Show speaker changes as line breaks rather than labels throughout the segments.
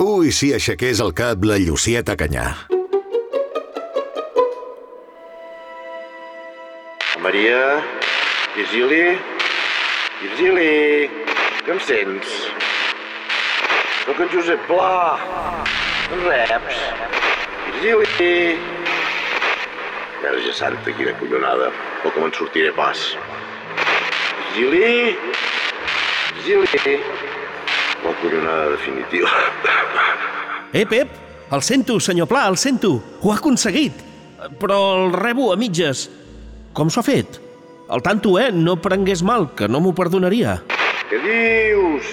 Ui, si aixequés el cap la Llucieta Canyà.
Maria, Virgili, Virgili, que em sents? Soc en Josep Pla, en reps. Virgili. Verge santa, quina collonada. O com en sortiré pas. Virgili, Virgili. La collonada definitiva.
Ep, ep, el sento, senyor Pla, el sento. Ho ha aconseguit. Però el rebo a mitges. Com s'ho ha fet? El tanto, eh? No prengués mal, que no m'ho perdonaria.
Què dius?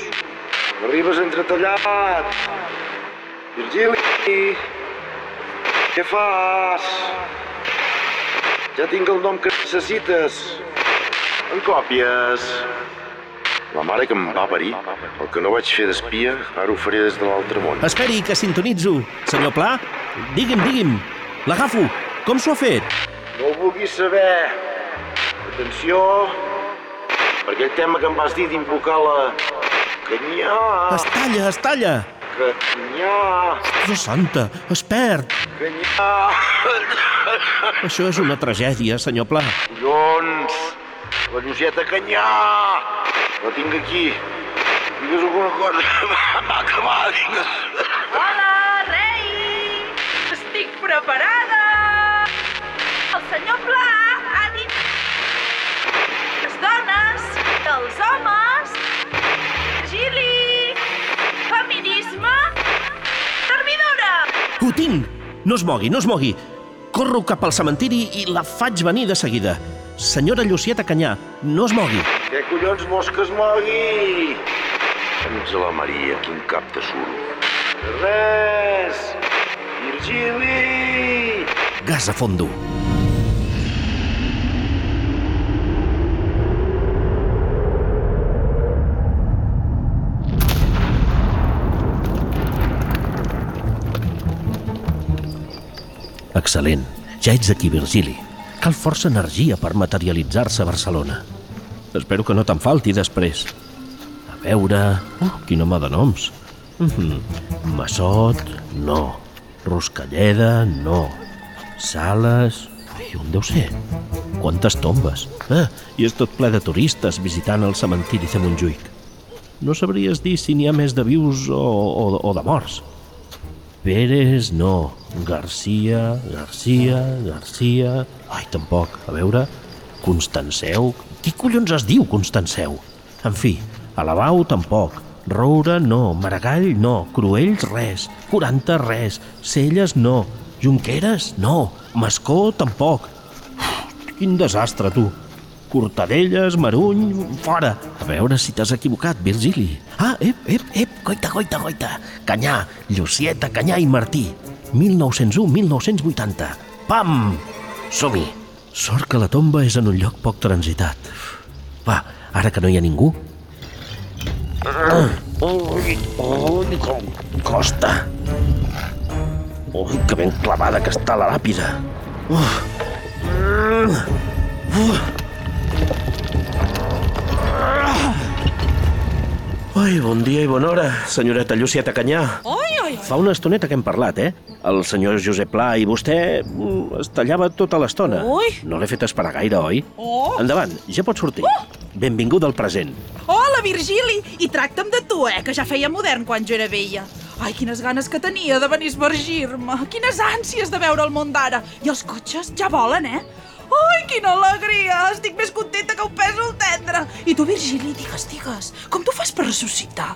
M'arribes entretallat. Virgili, què fas? Ja tinc el nom que necessites. En còpies. La mare que em va parir, el que no vaig fer d'espia, ara ho faré des de l'altre món.
Esperi, que sintonitzo. Senyor Pla, digui'm, digui'm. L'agafo. Com s'ho ha fet?
No ho vulguis saber. Atenció, per aquell tema que em vas dir d'invocar la... Canyà,
Es talla, es talla.
canyà,
Déu santa, es perd.
canyà.
Això és una tragèdia, senyor Pla.
Collons! La Llucieta Canyà! La tinc aquí. Digues alguna cosa. Va acabar, digues.
Hola, rei! Estic preparada! El senyor Pla ha dit les dones, els homes, Gili, feminisme, servidora!
Ho tinc! No es mogui, no es mogui. Corro cap al cementiri i la faig venir de seguida. Senyora Llucieta Canyà, no es mogui.
Què collons vols que es mogui? Ens la Maria, quin cap de suro. Res! Virgili!
Gas a fondo. Excel·lent. Ja ets aquí, Virgili. Cal força energia per materialitzar-se a Barcelona. Espero que no te'n falti després. A veure... Uh, quin home de noms. Mm -hmm. Massot, no. Ruscalleda, no. Sales... I on deu ser? Quantes tombes? Ah, i és tot ple de turistes visitant el cementiri de Montjuïc. No sabries dir si n'hi ha més de vius o, o, o de morts. Pérez, no. Garcia, Garcia, Garcia... Ai, tampoc. A veure... Constanceu... Qui collons es diu Constanceu? En fi, Alabau tampoc. Roura, no. Maragall, no. Cruells, res. 40, res. Celles, no. Junqueras, no. Mascó, tampoc. Uf, quin desastre, tu. Cortadelles, Maruny, fora. A veure si t'has equivocat, Virgili. Ah, ep, ep, ep, goita, goita, goita. Canyà, Llucieta, Canyà i Martí. 1901-1980. Pam! Som-hi. Sort que la tomba és en un lloc poc transitat. Va, ara que no hi ha ningú... Ui, ui, com costa. Ui, que ben clavada que està la làpida. Uf. Uf. Ai, bon dia i bona hora, senyoreta Llucieta Canyà.
Oi, oi,
Fa una estoneta que hem parlat, eh? El senyor Josep Pla i vostè mm, es tallava tota l'estona. No l'he fet esperar gaire, oi?
Oh.
Endavant, ja pots sortir. Benvingut al present.
Hola, Virgili! I tracta'm de tu, eh, que ja feia modern quan jo era vella. Ai, quines ganes que tenia de venir a esvergir-me. Quines ànsies de veure el món d'ara. I els cotxes ja volen, eh? Ai, quina alegria! Estic més contenta que un pèsol tendre. I tu, Virgili, digues, digues, com t'ho fas per ressuscitar?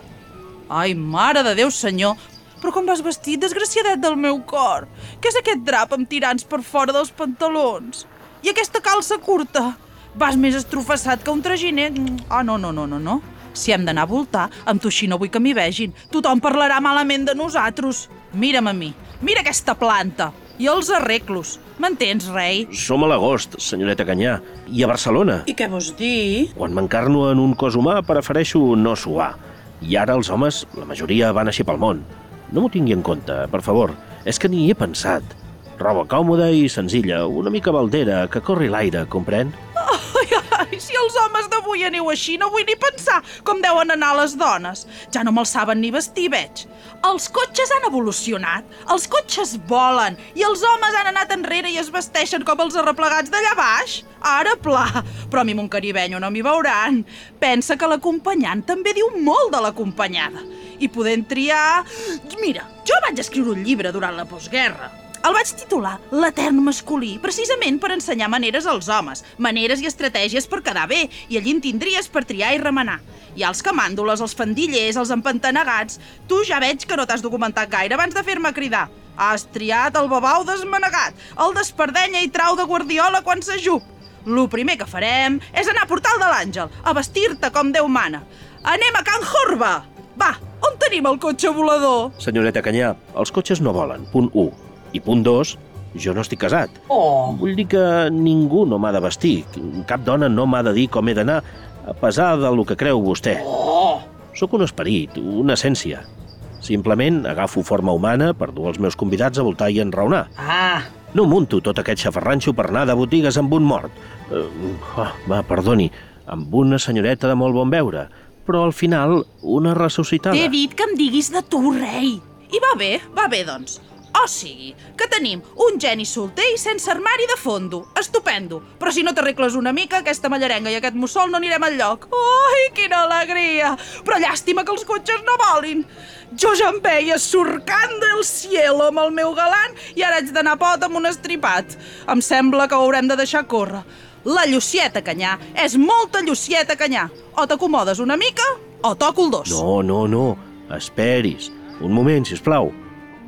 Ai, mare de Déu, senyor, però com vas vestit, desgraciadet del meu cor? Què és aquest drap amb tirants per fora dels pantalons? I aquesta calça curta? Vas més estrofessat que un traginer? Ah, no, no, no, no, no. Si hem d'anar a voltar, amb tu així no vull que m'hi vegin. Tothom parlarà malament de nosaltres. Mira'm a mi, mira aquesta planta. I els arreglos. M'entens, rei?
Som a l'agost, senyoreta Canyà, i a Barcelona.
I què vols dir?
Quan m'encarno en un cos humà, prefereixo no suar. I ara els homes, la majoria, van així pel món. No m'ho tingui en compte, per favor. És que ni hi he pensat. Roba còmoda i senzilla, una mica baldera, que corri l'aire, comprèn?
Si els homes d'avui aneu així, no vull ni pensar com deuen anar les dones. Ja no me'ls saben ni vestir, veig. Els cotxes han evolucionat, els cotxes volen, i els homes han anat enrere i es vesteixen com els arreplegats d'allà baix. Ara pla, però a mi mon caribenyo no m'hi veuran. Pensa que l'acompanyant també diu molt de l'acompanyada. I podent triar... Mira, jo vaig escriure un llibre durant la postguerra. El vaig titular L'etern masculí, precisament per ensenyar maneres als homes, maneres i estratègies per quedar bé, i allí en tindries per triar i remenar. Hi ha els camàndoles, els fandillers, els empantanegats... Tu ja veig que no t'has documentat gaire abans de fer-me cridar. Has triat el babau desmanegat, el d'espardenya i trau de guardiola quan s'ajup. Lo primer que farem és anar a Portal de l'Àngel, a vestir-te com Déu mana. Anem a Can Jorba! Va, on tenim el cotxe volador?
Senyoreta Canyà, els cotxes no volen, punt 1. I punt 2, jo no estic casat.
Oh!
Vull dir que ningú no m'ha de vestir. Cap dona no m'ha de dir com he d'anar, a pesar del que creu vostè.
Oh!
Sóc un esperit, una essència. Simplement agafo forma humana per dur els meus convidats a voltar i enraonar.
Ah!
No munto tot aquest xafarranxo per anar de botigues amb un mort. Uh, oh, va, perdoni, amb una senyoreta de molt bon veure, però al final una ressuscitada.
T'he dit que em diguis de tu, rei. I va bé, va bé, doncs. O sigui, que tenim un geni solter i sense armari de fondo. Estupendo. Però si no t'arregles una mica, aquesta mallarenga i aquest mussol no anirem al lloc. Ai, quina alegria! Però llàstima que els cotxes no volin. Jo ja em veia surcant del cielo amb el meu galant i ara haig d'anar pot amb un estripat. Em sembla que ho haurem de deixar córrer. La Llucieta Canyà és molta Llucieta Canyà. O t'acomodes una mica o toco el dos.
No, no, no. Esperis. Un moment, si us plau.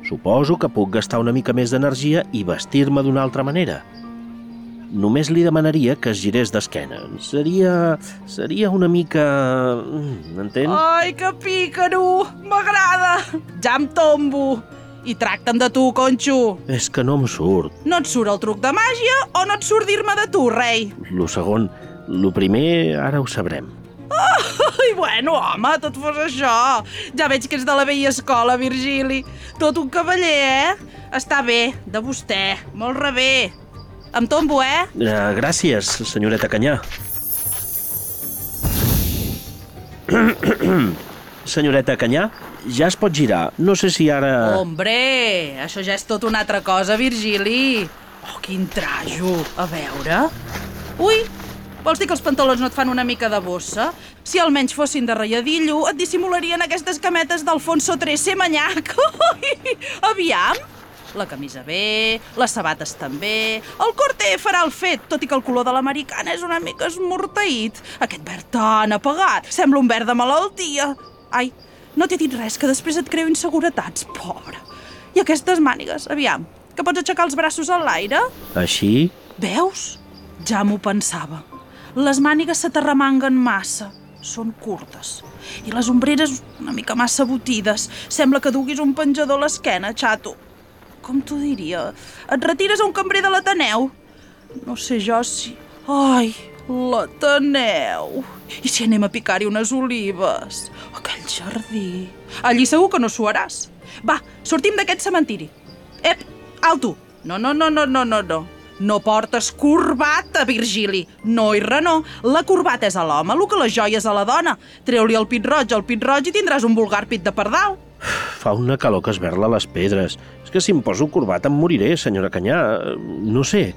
Suposo que puc gastar una mica més d'energia i vestir-me d'una altra manera. Només li demanaria que es girés d'esquena. Seria... seria una mica... mm, M'entén?
Ai, que pícaro! M'agrada! Ja em tombo! I tracta'm de tu, Conxo!
És que no em surt.
No et surt el truc de màgia o no et surt dir-me de tu, rei?
Lo segon... Lo primer, ara ho sabrem.
Ai, bueno, home, tot fos això. Ja veig que és de la vella escola, Virgili. Tot un cavaller, eh? Està bé, de vostè. Molt rebé. Em tombo, eh?
Uh, gràcies, senyoreta Canyà. senyoreta Canyà, ja es pot girar. No sé si ara...
Hombre, això ja és tot una altra cosa, Virgili. Oh, quin trajo. A veure... Ui, vols dir que els pantalons no et fan una mica de bossa? Si almenys fossin de reiadillo, et dissimularien aquestes cametes d'Alfonso XIII manyac. Ui, aviam! La camisa bé, les sabates també, el corte farà el fet, tot i que el color de l'americana és una mica esmorteït. Aquest verd tan apagat, sembla un verd de malaltia. Ai, no t'he dit res, que després et creu inseguretats, pobre. I aquestes mànigues, aviam, que pots aixecar els braços a l'aire?
Així?
Veus? Ja m'ho pensava. Les mànigues se t'arremanguen massa. Són curtes. I les ombreres una mica massa botides. Sembla que duguis un penjador a l'esquena, xato. Com t'ho diria? Et retires a un cambrer de l'Ateneu? No sé jo si... Ai, l'Ateneu. I si anem a picar-hi unes olives? Aquell jardí. Allí segur que no suaràs. Va, sortim d'aquest cementiri. Ep, alto. No, no, no, no, no, no, no. No portes corbata, Virgili. No i renó. La corbata és a l'home, el que les joies a la dona. Treu-li el pit roig al pit roig i tindràs un vulgar pit de pardal.
Fa una calor que es verla les pedres. És que si em poso corbata em moriré, senyora Canyà. No sé.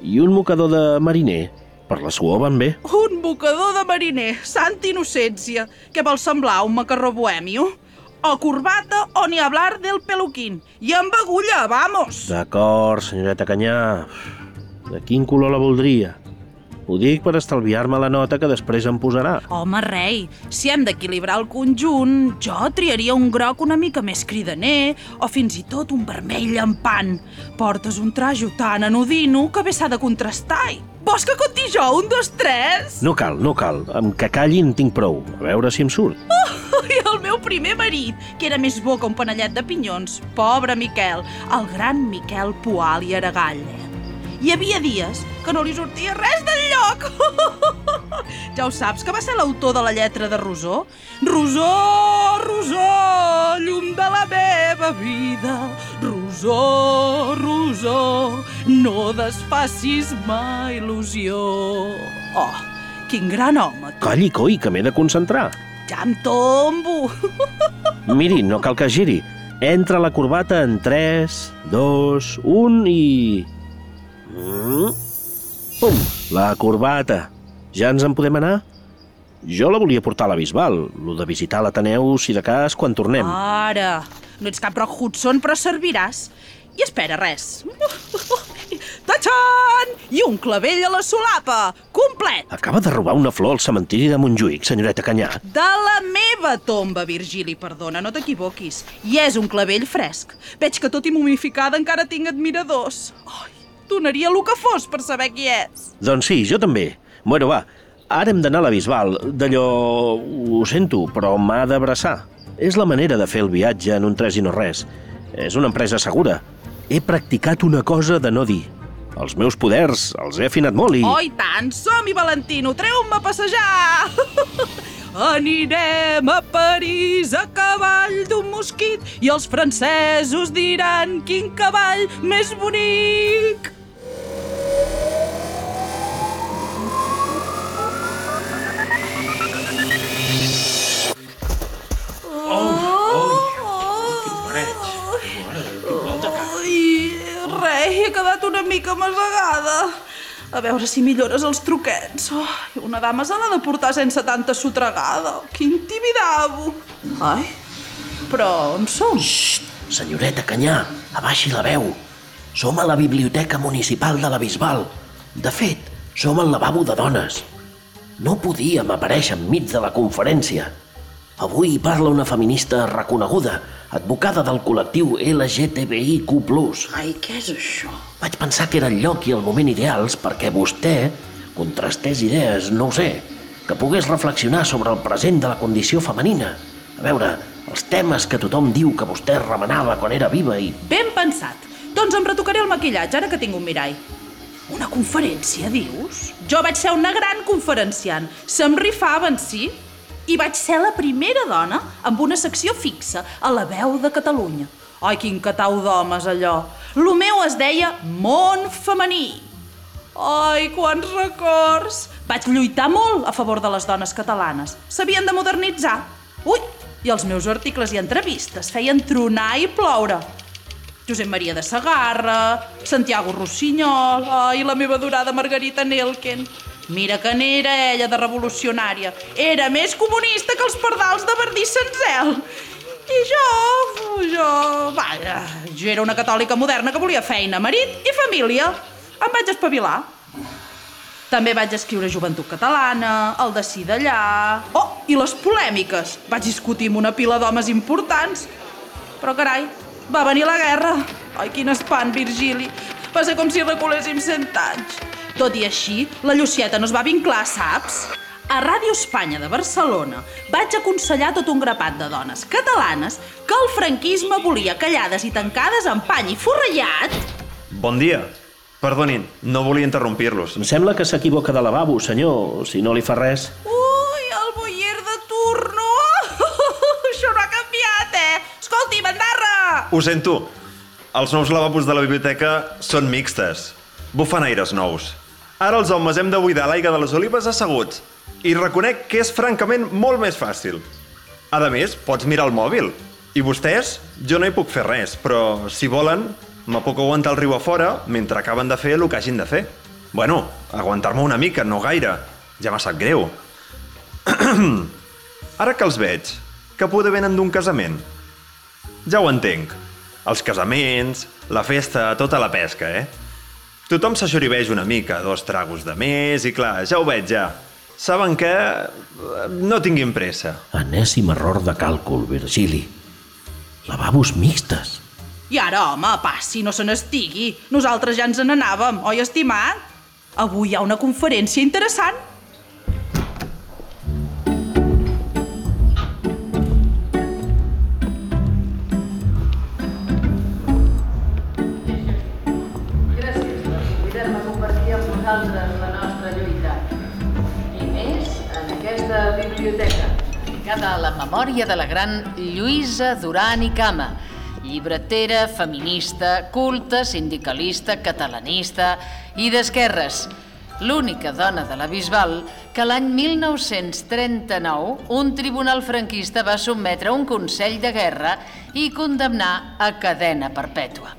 I un mocador de mariner. Per la suor van bé.
Un bocador de mariner, santa innocència. Què vol semblar, un macarró bohèmio? O corbata o ni hablar del peluquín. I amb agulla, vamos!
D'acord, senyoreta Canyà. De quin color la voldria? Ho dic per estalviar-me la nota que després em posarà.
Home, rei, si hem d'equilibrar el conjunt, jo triaria un groc una mica més cridaner o fins i tot un vermell llampant. Portes un trajo tan anodino que bé s'ha de contrastar. I Vols que conti jo? Un, dos, tres?
No cal, no cal. Amb que calli en tinc prou. A veure si em surt.
I el meu primer marit, que era més bo que un panellet de pinyons. Pobre Miquel, el gran Miquel Poal i Aragall. Hi havia dies que no li sortia res del lloc. ja ho saps, que va ser l'autor de la lletra de Rosó? Rosó, Rosó, llum de la meva vida. Rosó, Rosó, no desfacis mai il·lusió. Oh, Quin gran home. tu.
Calli, coi, que m'he de concentrar.
Ja em tombo.
Miri, no cal que giri. Entra la corbata en 3, 2, 1 i... Mm. Pum, la corbata. Ja ens en podem anar? Jo la volia portar a la Bisbal, lo de visitar l'Ateneu, si de cas, quan tornem.
Ara, no ets cap Rock Hudson, però serviràs. I espera, res. Tachan! I un clavell a la solapa, complet.
Acaba de robar una flor al cementiri de Montjuïc, senyoreta Canyà.
De la meva tomba, Virgili, perdona, no t'equivoquis. I és un clavell fresc. Veig que tot i mumificada encara tinc admiradors. Ai, donaria el que fos per saber qui és.
Doncs sí, jo també. Bueno, va, ara hem d'anar a la Bisbal. D'allò... ho sento, però m'ha d'abraçar. És la manera de fer el viatge en un tres i no res. És una empresa segura. He practicat una cosa de no dir. Els meus poders els he afinat molt i...
Oh, i tant! Som-hi, Valentino! Treu-me a passejar! Anirem a París a cavall d'un mosquit i els francesos diran quin cavall més bonic! He quedat una mica masegada. A veure si millores els truquets. Ai, una dama se l'ha de portar sense tanta sotregada. Quin tibidabo. Ai, però on som?
Senyoreta Canyà, abaixi la veu. Som a la Biblioteca Municipal de la Bisbal. De fet, som al lavabo de dones. No podíem aparèixer enmig de la conferència. Avui hi parla una feminista reconeguda, advocada del col·lectiu LGTBIQ+.
Ai, què és això?
Vaig pensar que era el lloc i el moment ideals perquè vostè contrastés idees, no ho sé, que pogués reflexionar sobre el present de la condició femenina. A veure, els temes que tothom diu que vostè remenava quan era viva i...
Ben pensat. Doncs em retocaré el maquillatge, ara que tinc un mirall. Una conferència, dius? Jo vaig ser una gran conferenciant. Se'm rifaven, sí? I vaig ser la primera dona amb una secció fixa a la veu de Catalunya. Ai, quin catau d'homes, allò. Lo meu es deia Món Femení. Ai, quants records! Vaig lluitar molt a favor de les dones catalanes. S'havien de modernitzar. Ui, i els meus articles i entrevistes feien tronar i ploure. Josep Maria de Sagarra, Santiago Rossinyol, ai, la meva durada Margarita Nelken. Mira que n'era ella de revolucionària. Era més comunista que els pardals de Verdí Senzel. I jo, jo, vaja, jo era una catòlica moderna que volia feina, marit i família. Em vaig espavilar. També vaig escriure Joventut Catalana, el de sí d'allà... Oh, i les polèmiques. Vaig discutir amb una pila d'homes importants. Però, carai, va venir la guerra. Ai, quin espant, Virgili. Va ser com si reculéssim cent anys. Tot i així, la Llucieta no es va vinclar, saps? A Ràdio Espanya de Barcelona vaig aconsellar tot un grapat de dones catalanes que el franquisme volia callades i tancades amb pany i forrellat
Bon dia. Perdonin, no volia interrompir-los.
Em sembla que s'equivoca de lavabo, senyor, si no li fa res.
Ui, el boier de turno! Això no ha canviat, eh? Escolti, bandarra!
Ho sento. Els nous lavabos de la biblioteca són mixtes. Bufen aires nous. Ara els homes hem de buidar l'aigua de les olives asseguts. I reconec que és francament molt més fàcil. A més, pots mirar el mòbil. I vostès, jo no hi puc fer res, però si volen, me puc aguantar el riu a fora mentre acaben de fer el que hagin de fer. Bueno, aguantar-me una mica, no gaire. Ja m'ha sap greu. Ara que els veig, que poder venen d'un casament. Ja ho entenc. Els casaments, la festa, tota la pesca, eh? Tothom s'aixoriveix una mica, dos tragos de més, i clar, ja ho veig, ja. Saben què? No tinguin pressa.
Enèsim error de càlcul, Virgili. Lavabos mixtes.
I ara, home, passi, no se n'estigui. Nosaltres ja ens n'anàvem, oi, estimat? Avui hi ha una conferència interessant.
Gràcies la nostra lluita. I més en aquesta biblioteca, dedicada a la memòria de la gran Lluïsa Duran i Cama, llibretera, feminista, culta, sindicalista, catalanista i d'esquerres. l'única dona de la Bisbal que l'any 1939 un tribunal franquista va sotmetre un consell de guerra i condemnar a cadena perpètua.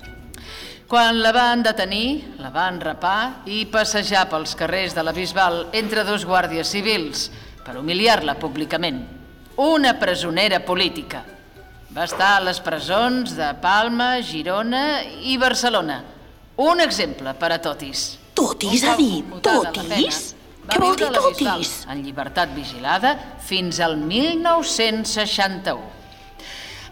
Quan la van detenir, la van rapar i passejar pels carrers de la Bisbal entre dos guàrdies civils per humiliar-la públicament. Una presonera política. Va estar a les presons de Palma, Girona i Barcelona. Un exemple per a totis.
Totis, ha dit? Totis? Què vol dir totis?
En llibertat vigilada fins al 1961.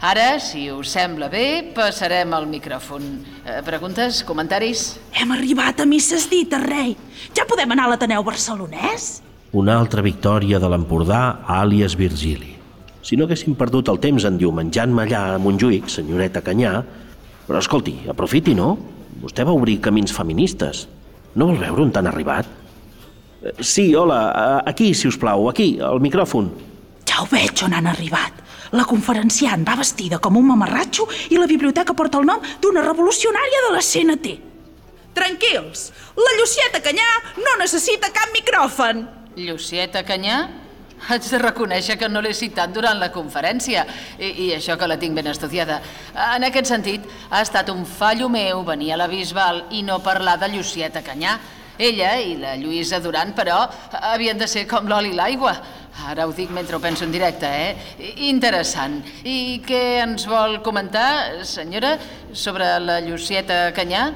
Ara, si us sembla bé, passarem al micròfon. Eh, preguntes, comentaris?
Hem arribat a misses dites, rei. Ja podem anar a l'Ateneu barcelonès?
Una altra victòria de l'Empordà, àlies Virgili. Si no haguéssim perdut el temps endiumenjant-me allà a Montjuïc, senyoreta Canyà... Però escolti, aprofiti, no? Vostè va obrir camins feministes. No vol veure on t'han arribat? Eh, Sí, hola, eh, aquí, si us plau, aquí, al micròfon.
Ja ho veig on han arribat. La conferenciant va vestida com un mamarratxo i la biblioteca porta el nom d'una revolucionària de la CNT. Tranquils, la Llucieta Canyà no necessita cap micròfon.
Llucieta Canyà? Haig de reconèixer que no l'he citat durant la conferència i, i això que la tinc ben estudiada. En aquest sentit, ha estat un fallo meu venir a la Bisbal i no parlar de Llucieta Canyà. Ella i la Lluïsa Duran, però, havien de ser com l'oli i l'aigua. Ara ho dic mentre ho penso en directe, eh? Interessant. I què ens vol comentar, senyora, sobre la Llucieta Canyà?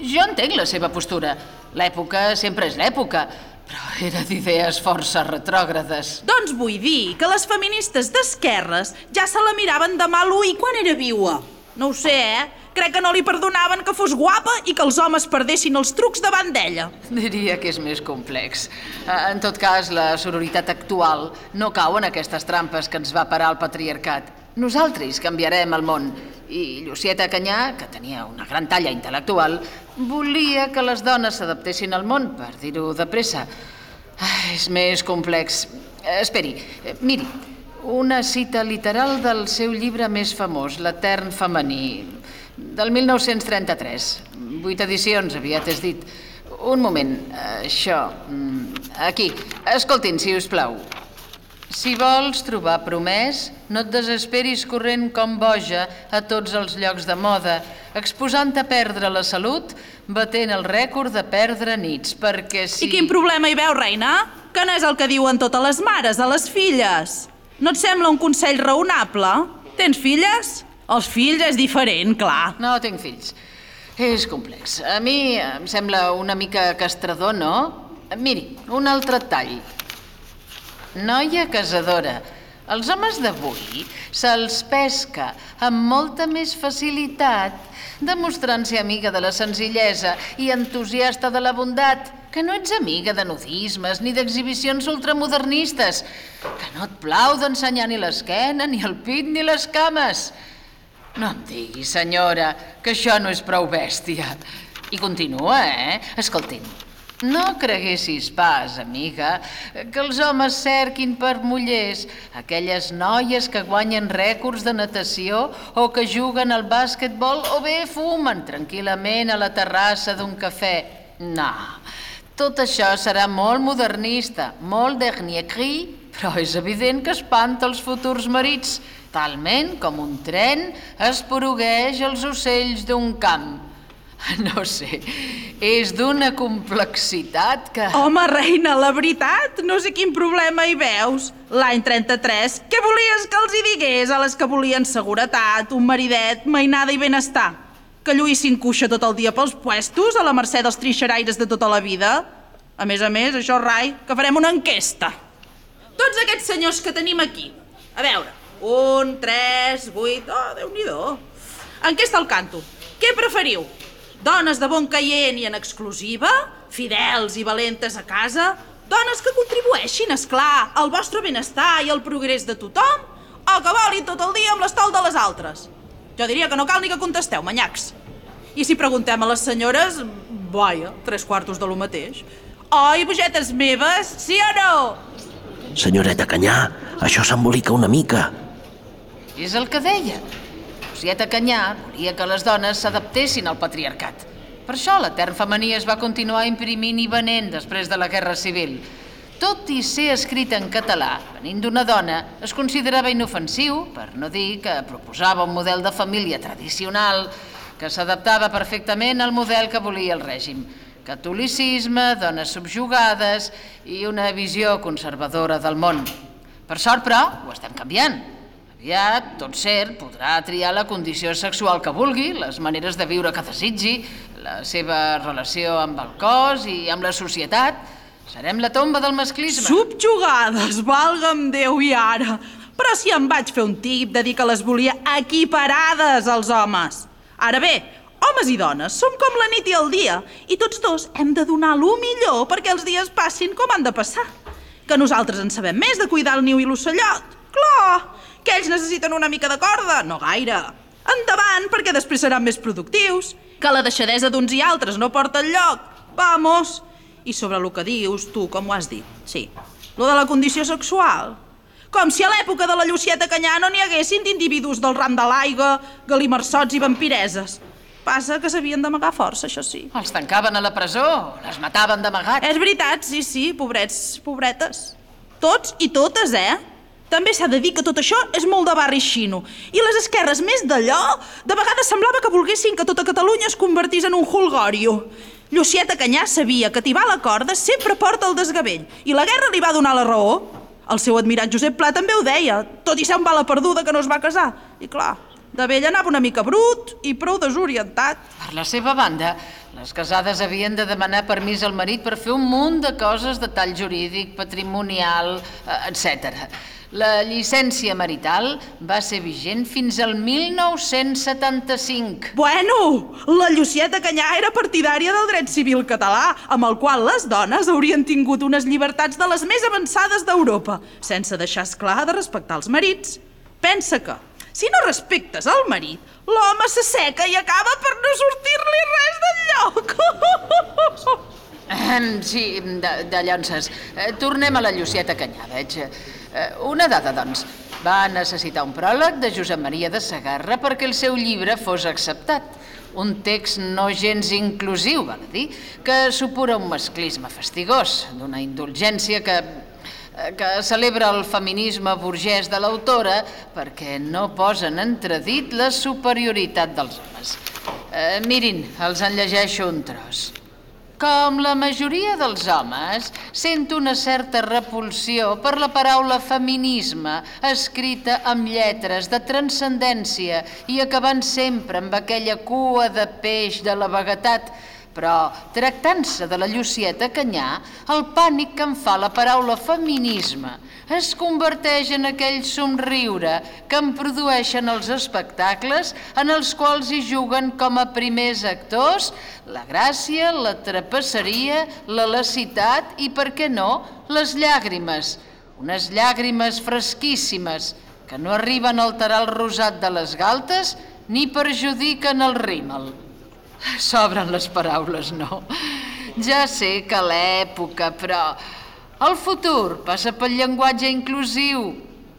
Jo entenc la seva postura. L'època sempre és l'època, però era d'idees força retrògrades.
Doncs vull dir que les feministes d'esquerres ja se la miraven de mal ull quan era viua. No ho sé, eh? Crec que no li perdonaven que fos guapa i que els homes perdessin els trucs davant d'ella.
Diria que és més complex. Eh, En tot cas, la sororitat actual no cau en aquestes trampes que ens va parar el patriarcat. Nosaltres canviarem el món. I Llucieta Canyà, que tenia una gran talla intel·lectual, volia que les dones s'adaptessin al món, per dir-ho de pressa. Ah, és més complex. Eh, Esperi, eh, miri, una cita literal del seu llibre més famós, L'Etern femení, del 1933. Vuit edicions, aviat és dit. Un moment, això... mm, Aquí, escoltin, si us plau. Si vols trobar promès, no et desesperis corrent com boja a tots els llocs de moda, exposant a perdre la salut, batent el rècord de perdre nits, perquè si...
I quin problema hi veu, reina? Que no és el que diuen totes les mares a les filles. No et sembla un consell raonable? Tens filles? Els fills és diferent, clar.
No tinc fills. És complex. A mi em sembla una mica castrador, no? Miri, un altre tall. Noia casadora. Els homes d'avui se'ls pesca amb molta més facilitat, demostrant ser amiga de la senzillesa i entusiasta de la bondat, que no ets amiga de nudismes ni d'exhibicions ultramodernistes, que no et plau d'ensenyar ni l'esquena, ni el pit, ni les cames. No em digui, senyora, que això no és prou bèstia. I continua, eh? Escoltin, no creguessis pas, amiga, que els homes cerquin per mullers aquelles noies que guanyen rècords de natació o que juguen al bàsquetbol o bé fumen tranquil·lament a la terrassa d'un cafè. No, tot això serà molt modernista, molt dernier però és evident que espanta els futurs marits, talment com un tren esporugueix els ocells d'un camp. No sé, és d'una complexitat que...
Home, reina, la veritat, no sé quin problema hi veus. L'any 33, què volies que els hi digués a les que volien seguretat, un maridet, mainada i benestar? Que lluïssin cuixa tot el dia pels puestos a la mercè dels trixeraires de tota la vida? A més a més, això, Rai, que farem una enquesta. Tots aquests senyors que tenim aquí. A veure, un, tres, vuit... Oh, Déu-n'hi-do. Enquesta al canto. Què preferiu? Dones de bon caient i en exclusiva? Fidels i valentes a casa? Dones que contribueixin, és clar, al vostre benestar i al progrés de tothom? O que volin tot el dia amb l'estol de les altres? Jo diria que no cal ni que contesteu, manyacs. I si preguntem a les senyores, vaja, tres quartos de lo mateix. Oi, bogetes meves, sí o no?
Senyoreta Canyà, això s'embolica una mica.
És el que deia. Lucieta Canyà volia que les dones s'adaptessin al patriarcat. Per això l'etern femení es va continuar imprimint i venent després de la Guerra Civil. Tot i ser escrit en català, venint d'una dona, es considerava inofensiu, per no dir que proposava un model de família tradicional que s'adaptava perfectament al model que volia el règim. Catolicisme, dones subjugades i una visió conservadora del món. Per sort, però, ho estem canviant. Aviat, tot cert, podrà triar la condició sexual que vulgui, les maneres de viure que desitgi, la seva relació amb el cos i amb la societat. Serem la tomba del masclisme.
Subjugades, valga'm Déu i ara. Però si em vaig fer un tip de dir que les volia equiparades als homes. Ara bé, homes i dones som com la nit i el dia i tots dos hem de donar lo millor perquè els dies passin com han de passar. Que nosaltres en sabem més de cuidar el niu i l'ocellot. Clar, que ells necessiten una mica de corda, no gaire. Endavant, perquè després seran més productius. Que la deixadesa d'uns i altres no porta enlloc. Vamos! I sobre el que dius, tu, com ho has dit? Sí. Lo de la condició sexual. Com si a l'època de la Llucieta Canyà no n'hi haguessin d'individus del ram de l'aigua, galimarsots i vampireses. Passa que s'havien d'amagar força, això sí.
Els tancaven a la presó, les mataven d'amagat.
És veritat, sí, sí, pobrets, pobretes. Tots i totes, eh? També s'ha de dir que tot això és molt de barri xino. I les esquerres més d'allò, de vegades semblava que volguessin que tota Catalunya es convertís en un holgorio. Llucieta Canyà sabia que tibar la corda sempre porta el desgavell, i la guerra li va donar la raó. El seu admirat Josep Pla també ho deia, tot i ser un bala perduda que no es va casar. I clar, de vell anava una mica brut i prou desorientat.
Per la seva banda, les casades havien de demanar permís al marit per fer un munt de coses de tall jurídic, patrimonial, eh, etc. La llicència marital va ser vigent fins al 1975.
Bueno, la Llucieta Canyà era partidària del dret civil català, amb el qual les dones haurien tingut unes llibertats de les més avançades d'Europa, sense deixar esclar de respectar els marits. Pensa que, si no respectes el marit, l'home s'asseca i acaba per no sortir-li res del lloc.
Sí, de, de llonces. Eh, Tornem a la Llucieta Canyà, veig. Eh, Una dada, doncs. Va necessitar un pròleg de Josep Maria de Sagarra perquè el seu llibre fos acceptat. Un text no gens inclusiu, val a dir, que supura un masclisme fastigós, d'una indulgència que eh, que celebra el feminisme burgès de l'autora perquè no posa en entredit la superioritat dels homes. Eh, mirin, els en llegeixo un tros. Com la majoria dels homes, sento una certa repulsió per la paraula feminisme, escrita amb lletres de transcendència i acabant sempre amb aquella cua de peix de la vaguetat, però, tractant-se de la Llucieta Canyà, el pànic que em fa la paraula feminisme es converteix en aquell somriure que em produeixen els espectacles en els quals hi juguen com a primers actors la gràcia, la trapasseria, la lacitat i, per què no, les llàgrimes. Unes llàgrimes fresquíssimes que no arriben a alterar el rosat de les galtes ni perjudiquen el rímel. S'obren les paraules, no. Ja sé que l'època, però el futur passa pel llenguatge inclusiu.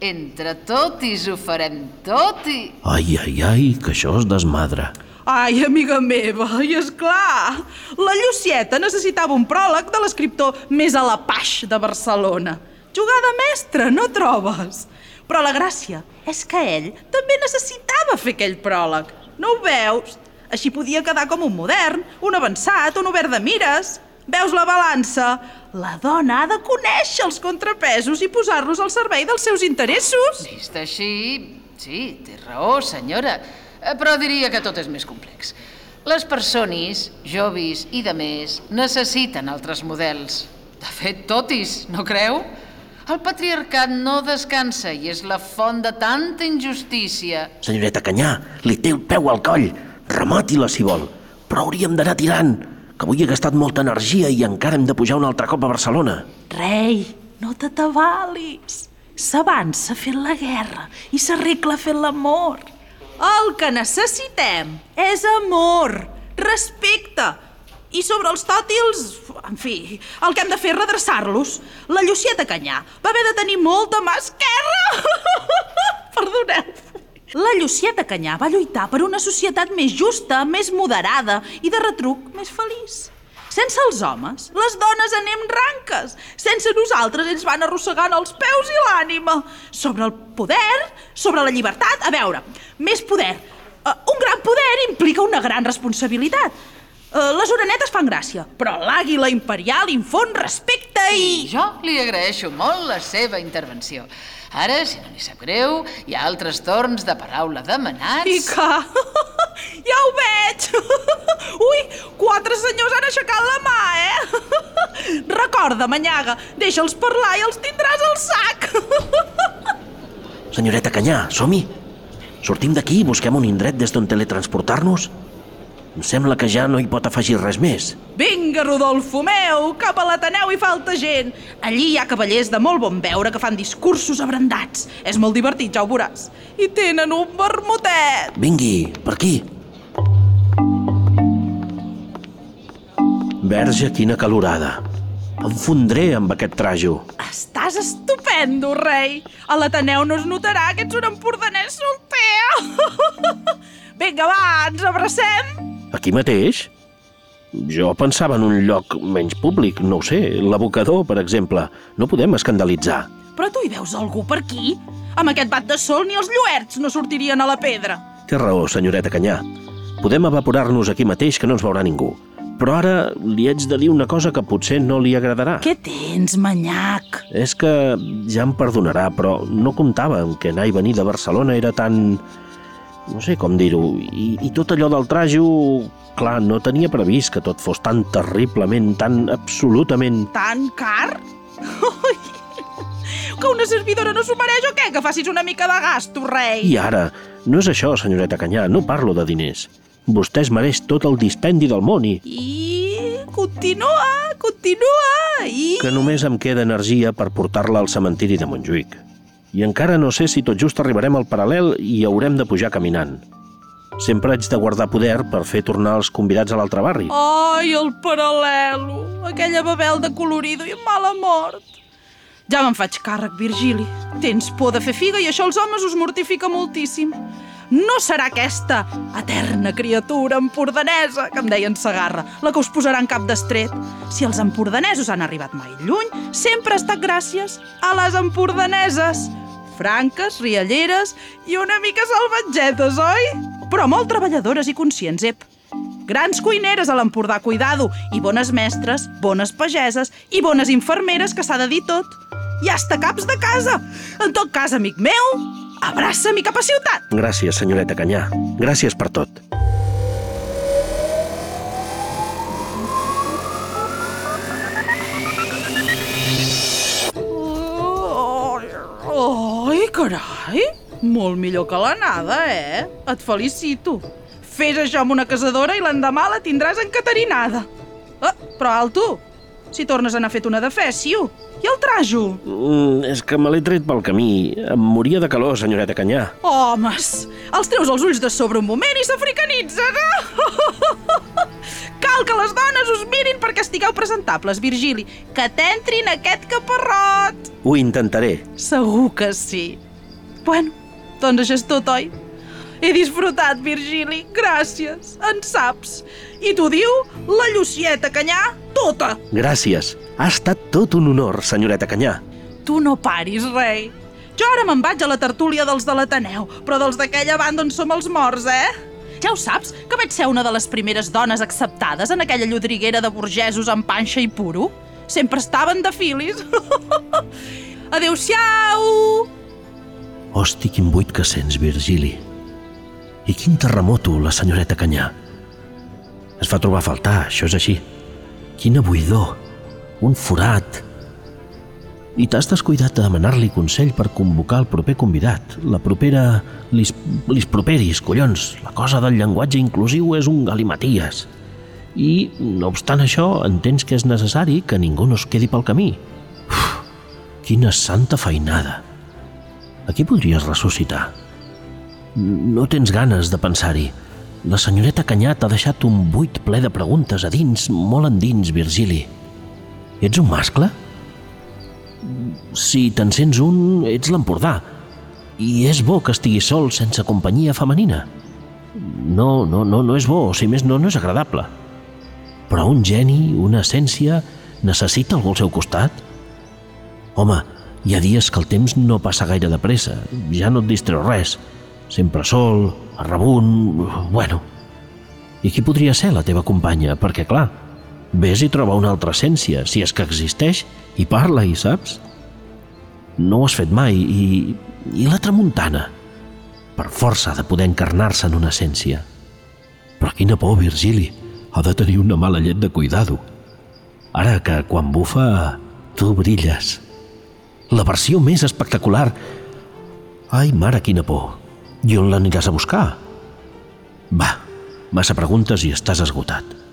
Entre totis ho farem tot i...
Ai, ai, ai, que això es desmadra.
Ai, amiga meva, i és clar, la Llucieta necessitava un pròleg de l'escriptor més a la paix de Barcelona. Jugada mestra, no trobes? Però la gràcia és que ell també necessitava fer aquell pròleg. No ho veus? Així podia quedar com un modern, un avançat, un obert de mires. Veus la balança? La dona ha de conèixer els contrapesos i posar-los al servei dels seus interessos.
Vist així, sí, té raó, senyora. Eh, Però diria que tot és més complex. Les persones, jovis i de més, necessiten altres models. De fet, totis, no creu? El patriarcat no descansa i és la font de tanta injustícia.
Senyoreta Canyà, li té el peu al coll. Remati-la, si vol. Però hauríem d'anar tirant, que avui he gastat molta energia i encara hem de pujar un altre cop a Barcelona.
Rei, no t'atabalis. S'avança fent la guerra i s'arregla fent l'amor. El que necessitem és amor, respecte. I sobre els tòtils, en fi, el que hem de fer és redreçar-los. La Llucieta Canyà va haver de tenir molta mà esquerra. Perdoneu. La Llucieta Canyà va lluitar per una societat més justa, més moderada i de retruc més feliç. Sense els homes, les dones anem ranques. Sense nosaltres ens van arrossegant els peus i l'ànima. Sobre el poder, sobre la llibertat... A veure, més poder. Uh, un gran poder implica una gran responsabilitat. Uh, les orenetes fan gràcia, però l'àguila imperial infon respecte i...
Jo li agraeixo molt la seva intervenció. Ara, si no li sap greu, hi ha altres torns de paraula demanats.
I que... ja ho veig! Ui, quatre senyors han aixecat la mà, eh? Recorda, manyaga, deixa'ls parlar i els tindràs al sac.
Senyoreta Canyà, som-hi. Sortim d'aquí i busquem un indret des d'on teletransportar-nos? Em sembla que ja no hi pot afegir res més.
Vinga, Rodolfo meu, cap a l'Ateneu hi falta gent. Allí hi ha cavallers de molt bon veure que fan discursos abrandats. És molt divertit, ja ho veuràs. I tenen un vermutet.
Vingui, per aquí. Verge, quina calorada. Em fondré amb aquest trajo.
Estàs estupendo, rei. A l'Ateneu no es notarà que ets un empordanès solter. Vinga, va, ens abracem.
Aquí mateix? Jo pensava en un lloc menys públic, no ho sé, l'abocador, per exemple. No podem escandalitzar.
Però tu hi veus algú per aquí? Amb aquest bat de sol ni els lluerts no sortirien a la pedra.
Té raó, senyoreta Canyà. Podem evaporar-nos aquí mateix que no ens veurà ningú. Però ara li haig de dir una cosa que potser no li agradarà.
Què tens, manyac?
És que ja em perdonarà, però no comptava que anar i venir de Barcelona era tan... no sé com dir-ho. I, I tot allò del trajo... Clar, no tenia previst que tot fos tan terriblement, tan absolutament...
Tan car? Que una servidora no s'ho mereix o què? Que facis una mica de gasto, rei.
I ara, no és això, senyoreta Canyà, no parlo de diners. Vostè es mereix tot el dispendi del món i...
I continua, continua, i...
que només em queda energia per portar-la al cementiri de Montjuïc. I encara no sé si tot just arribarem al paral·lel i haurem de pujar caminant. Sempre haig de guardar poder per fer tornar els convidats a l'altre barri.
Ai, el paral·lelo, aquella babel de colorido i mala mort. Ja me'n faig càrrec, Virgili. Tens por de fer figa i això als homes us mortifica moltíssim. No serà aquesta eterna criatura empordanesa, que em deien Sagarra, la que us posarà en cap d'estret. Si els empordanesos han arribat mai lluny, sempre ha estat gràcies a les empordaneses. Franques, rialleres i una mica salvatgetes, oi? Però molt treballadores i conscients, ep. Grans cuineres a l'Empordà, cuidado, i bones mestres, bones pageses i bones infermeres, que s'ha de dir tot. I hasta caps de casa. En tot cas, amic meu, abraça'm i cap a ciutat.
Gràcies, senyoreta Canyà. Gràcies per tot.
Ai, carai! Molt millor que l'anada, eh? Et felicito. Fes això amb una casadora i l'endemà la tindràs encaterinada. Ah, però alto! Si tornes a anar fet una de fècio. I el trajo?
Mm, és que me l'he tret pel camí. Em moria de calor, senyoreta Canyà.
Homes, els treus els ulls de sobre un moment i s'africanitzen. Cal que les dones us mirin perquè estigueu presentables, Virgili. Que t'entrin aquest caparrot.
Ho intentaré.
Segur que sí. Bueno, doncs això és tot, oi? He disfrutat, Virgili. Gràcies. En saps. I t'ho diu la Llucieta Canyà tota.
Gràcies. Ha estat tot un honor, senyoreta Canyà.
Tu no paris, rei. Jo ara me'n vaig a la tertúlia dels de l'Ateneu, però dels d'aquella banda on som els morts, eh? Ja ho saps, que vaig ser una de les primeres dones acceptades en aquella llodriguera de burgesos amb panxa i puro. Sempre estaven de filis. Adéu-siau!
Hosti, quin buit que sents, Virgili. I quin terremoto, la senyoreta Canyà. Es va trobar a faltar, això és així. Quina buidor, un forat. I t'has descuidat de demanar-li consell per convocar el proper convidat. La propera... Lis, lis properis, collons. La cosa del llenguatge inclusiu és un galimaties. I, no obstant això, entens que és necessari que ningú no es quedi pel camí. Uf, quina santa feinada. A qui podries ressuscitar? No tens ganes de pensar-hi. La senyoreta Canyà t'ha deixat un buit ple de preguntes a dins, molt endins, Virgili. Ets un mascle? Si te'n sents un, ets l'Empordà. I és bo que estigui sol sense companyia femenina. No, no, no, no és bo, si més no, no és agradable. Però un geni, una essència, necessita algú al seu costat. Home, hi ha dies que el temps no passa gaire de pressa, ja no et distreu res. Sempre sol, a rebunt... Bueno. I qui podria ser la teva companya? Perquè, clar, vés i troba una altra essència, si és que existeix, i parla-hi, saps? No ho has fet mai, i, i la tramuntana? Per força ha de poder encarnar-se en una essència. Però quina por, Virgili. Ha de tenir una mala llet de cuidado. Ara que quan bufa, tu brilles. La versió més espectacular. Ai, mare, quina por. I on l'aniràs a buscar? Va, massa preguntes i estàs esgotat.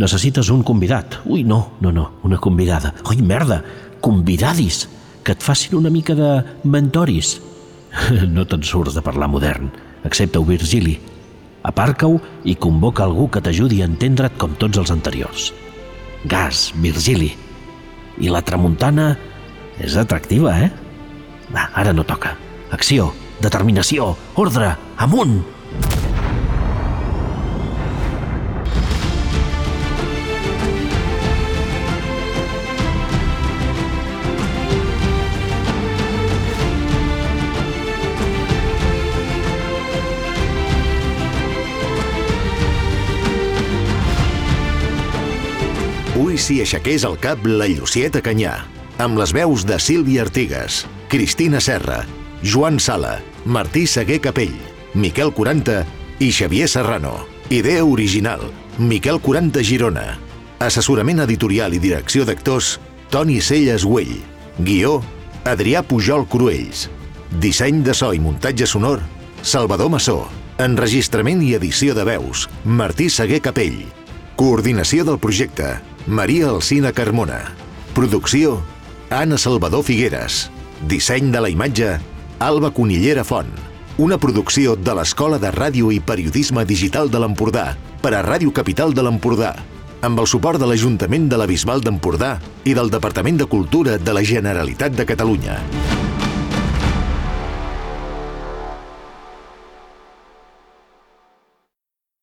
Necessites un convidat. Ui, no, no, no, una convidada. Ui, merda, convidadis, que et facin una mica de mentoris. No te'n surts de parlar modern, excepte-ho Virgili. Aparca-ho i convoca algú que t'ajudi a entendre't com tots els anteriors. Gas, Virgili. I la tramuntana és atractiva, eh? Va, ara no toca. Acció, determinació, ordre, amunt!
Ui, si aixequés el cap la Llucieta Canyà, amb les veus de Sílvia Artigas, Cristina Serra, Joan Sala, Martí Seguer Capell, Miquel 40 i Xavier Serrano. Idea original, Miquel 40 Girona. Assessorament editorial i direcció d'actors, Toni Celles Güell. Guió, Adrià Pujol Cruells. Disseny de so i muntatge sonor, Salvador Massó. Enregistrament i edició de veus, Martí Seguer Capell. Coordinació del projecte, Maria Alcina Carmona. Producció, Anna Salvador Figueres. Disseny de la imatge, Alba Conillera Font. Una producció de l'Escola de Ràdio i Periodisme Digital de l'Empordà per a Ràdio Capital de l'Empordà, amb el suport de l'Ajuntament de la Bisbal d'Empordà i del Departament de Cultura de la Generalitat de Catalunya.